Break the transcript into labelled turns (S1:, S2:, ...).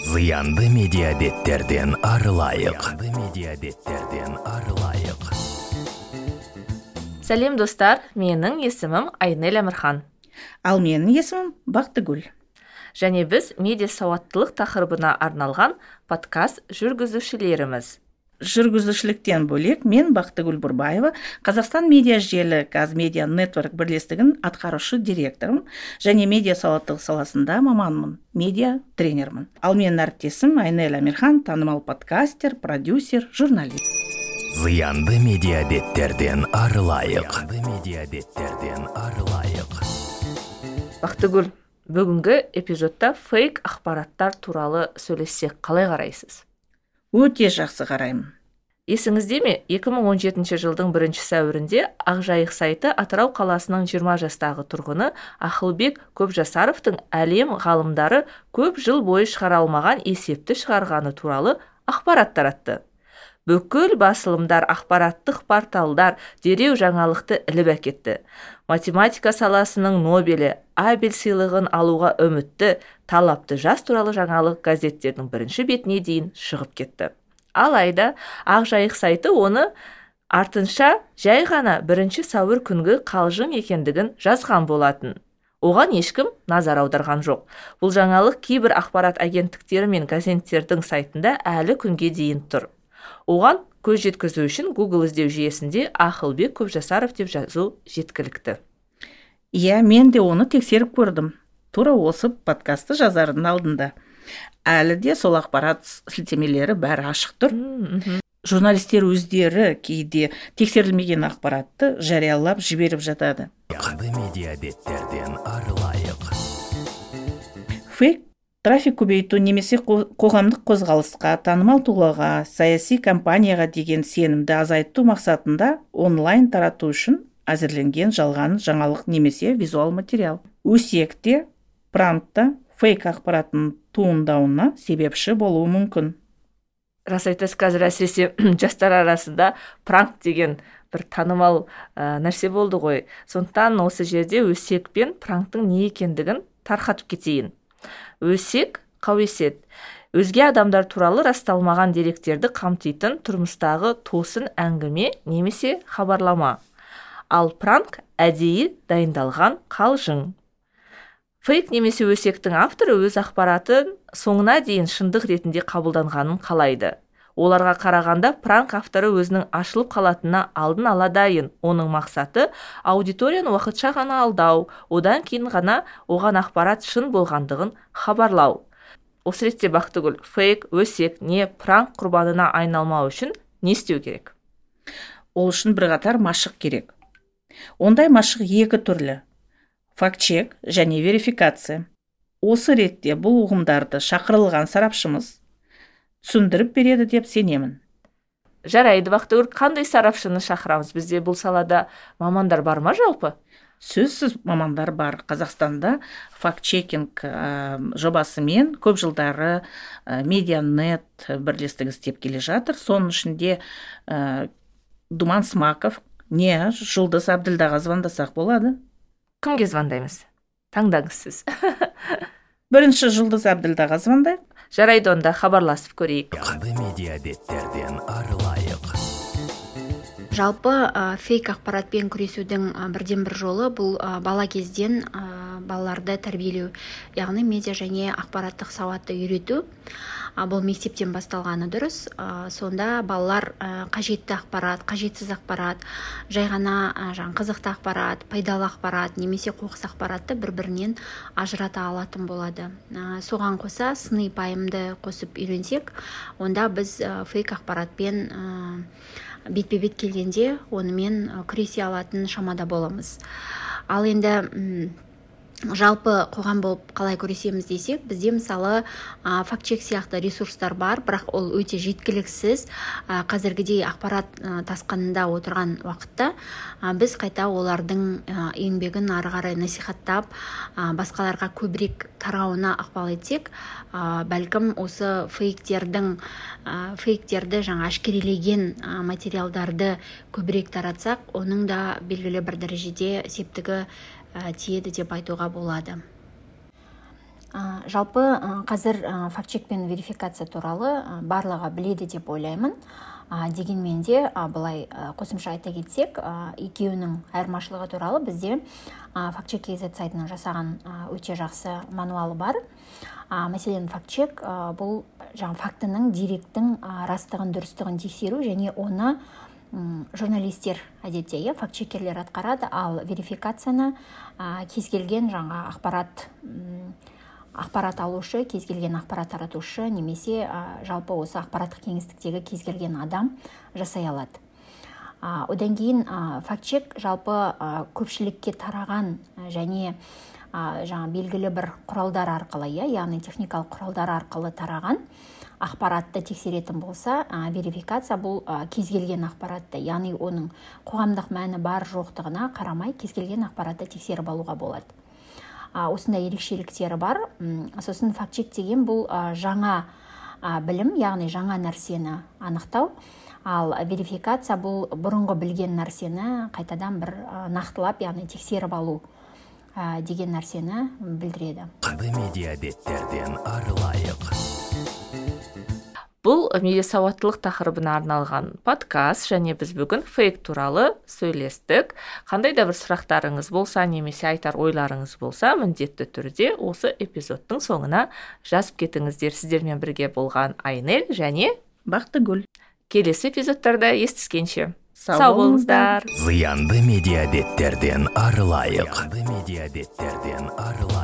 S1: зыянды медиабеттерден арылайық. Зыянды медиабеттерден арылайық.
S2: Сәлем достар. Менің есімім айнель әмірхан.
S3: Ал менің есімім бақтыгүл.
S2: Және біз медиа сауаттылық тақырыбына арналған подкаст жүргізушілеріміз.
S3: Жүргізушіліктен бөлек мен бақтыгүл бұрбаева қазақстан медиа желі қазмедиа нетворк бірлестігінің атқарушы директорымын және медиа сауаттылық саласында маманмын медиа тренермін. Ал менің әріптесім айнель амирхан танымал подкастер продюсер журналист.
S1: Зыянды медиабеттерден арылайық. Зыянды медиабеттерден арылайық.
S2: Бақтыгүл бүгінгі эпизодта фейк ақпараттар туралы сөйлессек қалай қарайсыз?
S3: Өте жақсы қараймын.
S2: Есіңізде ме? 2017 жылдың бірінші сәуірінде ақжайық сайты атырау қаласының 20 жастағы тұрғыны ақылбек көпжасаровтың әлем ғалымдары көп жыл бойы шығара алмаған есепті шығарғаны туралы ақпарат таратты. Бүкіл басылымдар ақпараттық порталдар дереу жаңалықты іліп әкетті. Математика саласының нобелі абель сыйлығын алуға үмітті талапты жас туралы жаңалық газеттердің бірінші бетіне дейін шығып кетті. Алайда ақжайық сайты оны артынша жай ғана бірінші сәуір күнгі қалжың екендігін жазған болатын. Оған ешкім назар аударған жоқ. Бұл жаңалық кейбір ақпарат агенттіктері мен газеттердің сайтында әлі күнге дейін тұр. Оған көз жеткізу үшін google іздеу жүйесінде ақылбек көпжасаров деп жазу жеткілікті.
S3: Иә мен де оны тексеріп көрдім. Тура осы подкастты жазардың алдында. Әлі де сол ақпарат сілтемелері бәрі ашық тұр. Журналистер өздері кейде тексерілмеген ақпаратты жариялап жіберіп жатады.
S1: Зыянды медиабеттерден арылайық.
S3: Фейк трафик көбейту немесе қоғамдық қозғалысқа танымал тұлғаға саяси кампанияға деген сенімді азайту мақсатында онлайн тарату үшін әзірленген жалған жаңалық немесе визуал материал. Өсекте пранкта фейк ақпараттың туындауына себепші болуы мүмкін.
S2: Рас айтасыз қазір әсіресе жастар арасында пранк деген бір танымал ә, нәрсе болды ғой. Сондықтан осы жерде өсек пен пранктың не екендігін тарқатып кетейін. Өсек қауесет. Өзге адамдар туралы расталмаған деректерді қамтитын тұрмыстағы тосын әңгіме немесе хабарлама. Ал пранк әдейі дайындалған қалжың. Фейк немесе өсектің авторы өз ақпаратын соңына дейін шындық ретінде қабылданғанын қалайды. Оларға қарағанда пранк авторы өзінің ашылып қалатынына алдын ала дайын. Оның мақсаты аудиторияны уақытша ғана алдау одан кейін ғана оған ақпарат шын болғандығын хабарлау. Осы ретте бақтыгүл фейк өсек не пранк құрбанына айналмау үшін не істеу керек?
S3: Ол үшін бірқатар машық керек. Ондай машық екі түрлі. Факт чек және верификация. Осы ретте бұл ұғымдарды шақырылған сарапшымыз түсіндіріп береді деп сенемін.
S2: Жарайды бақтыгүл қандай сарапшыны шақырамыз бізде бұл салада? Мамандар бар ма жалпы?
S3: Сөзсіз мамандар бар. Қазақстанда факт чекинг ә, жобасымен көп жылдары ә, медианет бірлестігі істеп келе жатыр. Соның ішінде ә, думан смаков не жұлдыз әбділдаға звондасақ болады?
S2: Кімге звондаймыз таңдаңыз сіз.
S3: Бірінші жұлдыз әбділдаға звондайық
S2: жарайды онда хабарласып көрейік.
S1: Зыянды медиабеттерден арылайық.
S4: Жалпы ә, фейк ақпаратпен күресудің ә, бірден бір жолы бұл ә, бала кезден ә, балаларды тәрбиелеу яғни медиа және ақпараттық сауатты үйрету бұл мектептен басталғаны дұрыс. Сонда балалар қажетті ақпарат қажетсіз ақпарат жай ғана жаңағы қызықты ақпарат пайдалы ақпарат немесе қоқыс ақпаратты бір бірінен ажырата алатын болады. Соған қоса сыни пайымды қосып үйренсек онда біз фейк ақпаратпен бетпе бет келгенде онымен күресе алатын шамада боламыз. Ал енді жалпы қоғам болып қалай күресеміз десек бізде мысалы ә, факт чек сияқты ресурстар бар бірақ ол өте жеткіліксіз. Ә, қазіргідей ақпарат ә, тасқынында отырған уақытта ә, біз қайта олардың ә, еңбегін ары қарай насихаттап ә, басқаларға көбірек тарауына ықпал етсек ә, бәлкім осы фейктердің ә, фейктерді жаңа әшкерелеген ә, материалдарды көбірек таратсақ оның да белгілі бір дәрежеде септігі тиеді деп айтуға болады. Ә, жалпы ә, қазір ә, пен верификация туралы ә, барлығы біледі деп ойлаймын. Ә, дегенмен де ә, былай ә, қосымша айта кетсек ә, екеуінің айырмашылығы туралы бізде ә, факт чек kz сайтының жасаған өте жақсы мануалы бар. Ә, мәселен факт чек ә, бұл жаңағы фактінің деректің ә, растығын дұрыстығын тексеру және оны журналистер әдетте иә факт чекерлер атқарады. Ал верификацияны ә, кез келген жаңа ақпарат ақпарат алушы кез келген ақпарат таратушы немесе ә, жалпы осы ақпараттық кеңістіктегі кез келген адам жасай алады. А, одан кейін ә, факт чек жалпы ә, көпшілікке тараған ә, және ә, жаңа белгілі бір құралдар арқылы иә яғни техникалық құралдар арқылы тараған. Ақпаратты тексеретін болса ә, верификация бұл ә, кез келген ақпаратты яғни оның қоғамдық мәні бар жоқтығына қарамай кез келген ақпаратты тексеріп алуға болады. А, осындай ерекшеліктері бар. Сосын факт чек деген бұл а, жаңа а, білім яғни жаңа нәрсені анықтау. Ал верификация бұл бұрынғы білген нәрсені қайтадан бір нақтылап яғни тексеріп алу а, деген нәрсені білдіреді.
S1: Медиабеттерден арылайық.
S2: Бұл медиасауаттылық тақырыбына арналған подкаст және біз бүгін фейк туралы сөйлестік. Қандай да бір сұрақтарыңыз болса немесе айтар ойларыңыз болса міндетті түрде осы эпизодтың соңына жазып кетіңіздер. Сіздермен бірге болған айнель және
S3: бақтыгүл.
S2: Келесі эпизодтарда естіскенше.
S3: Сау
S2: сау болыңыздар.
S1: зиянды медиабеттерден арылайық. Зиянды медиабеттерден арылайық.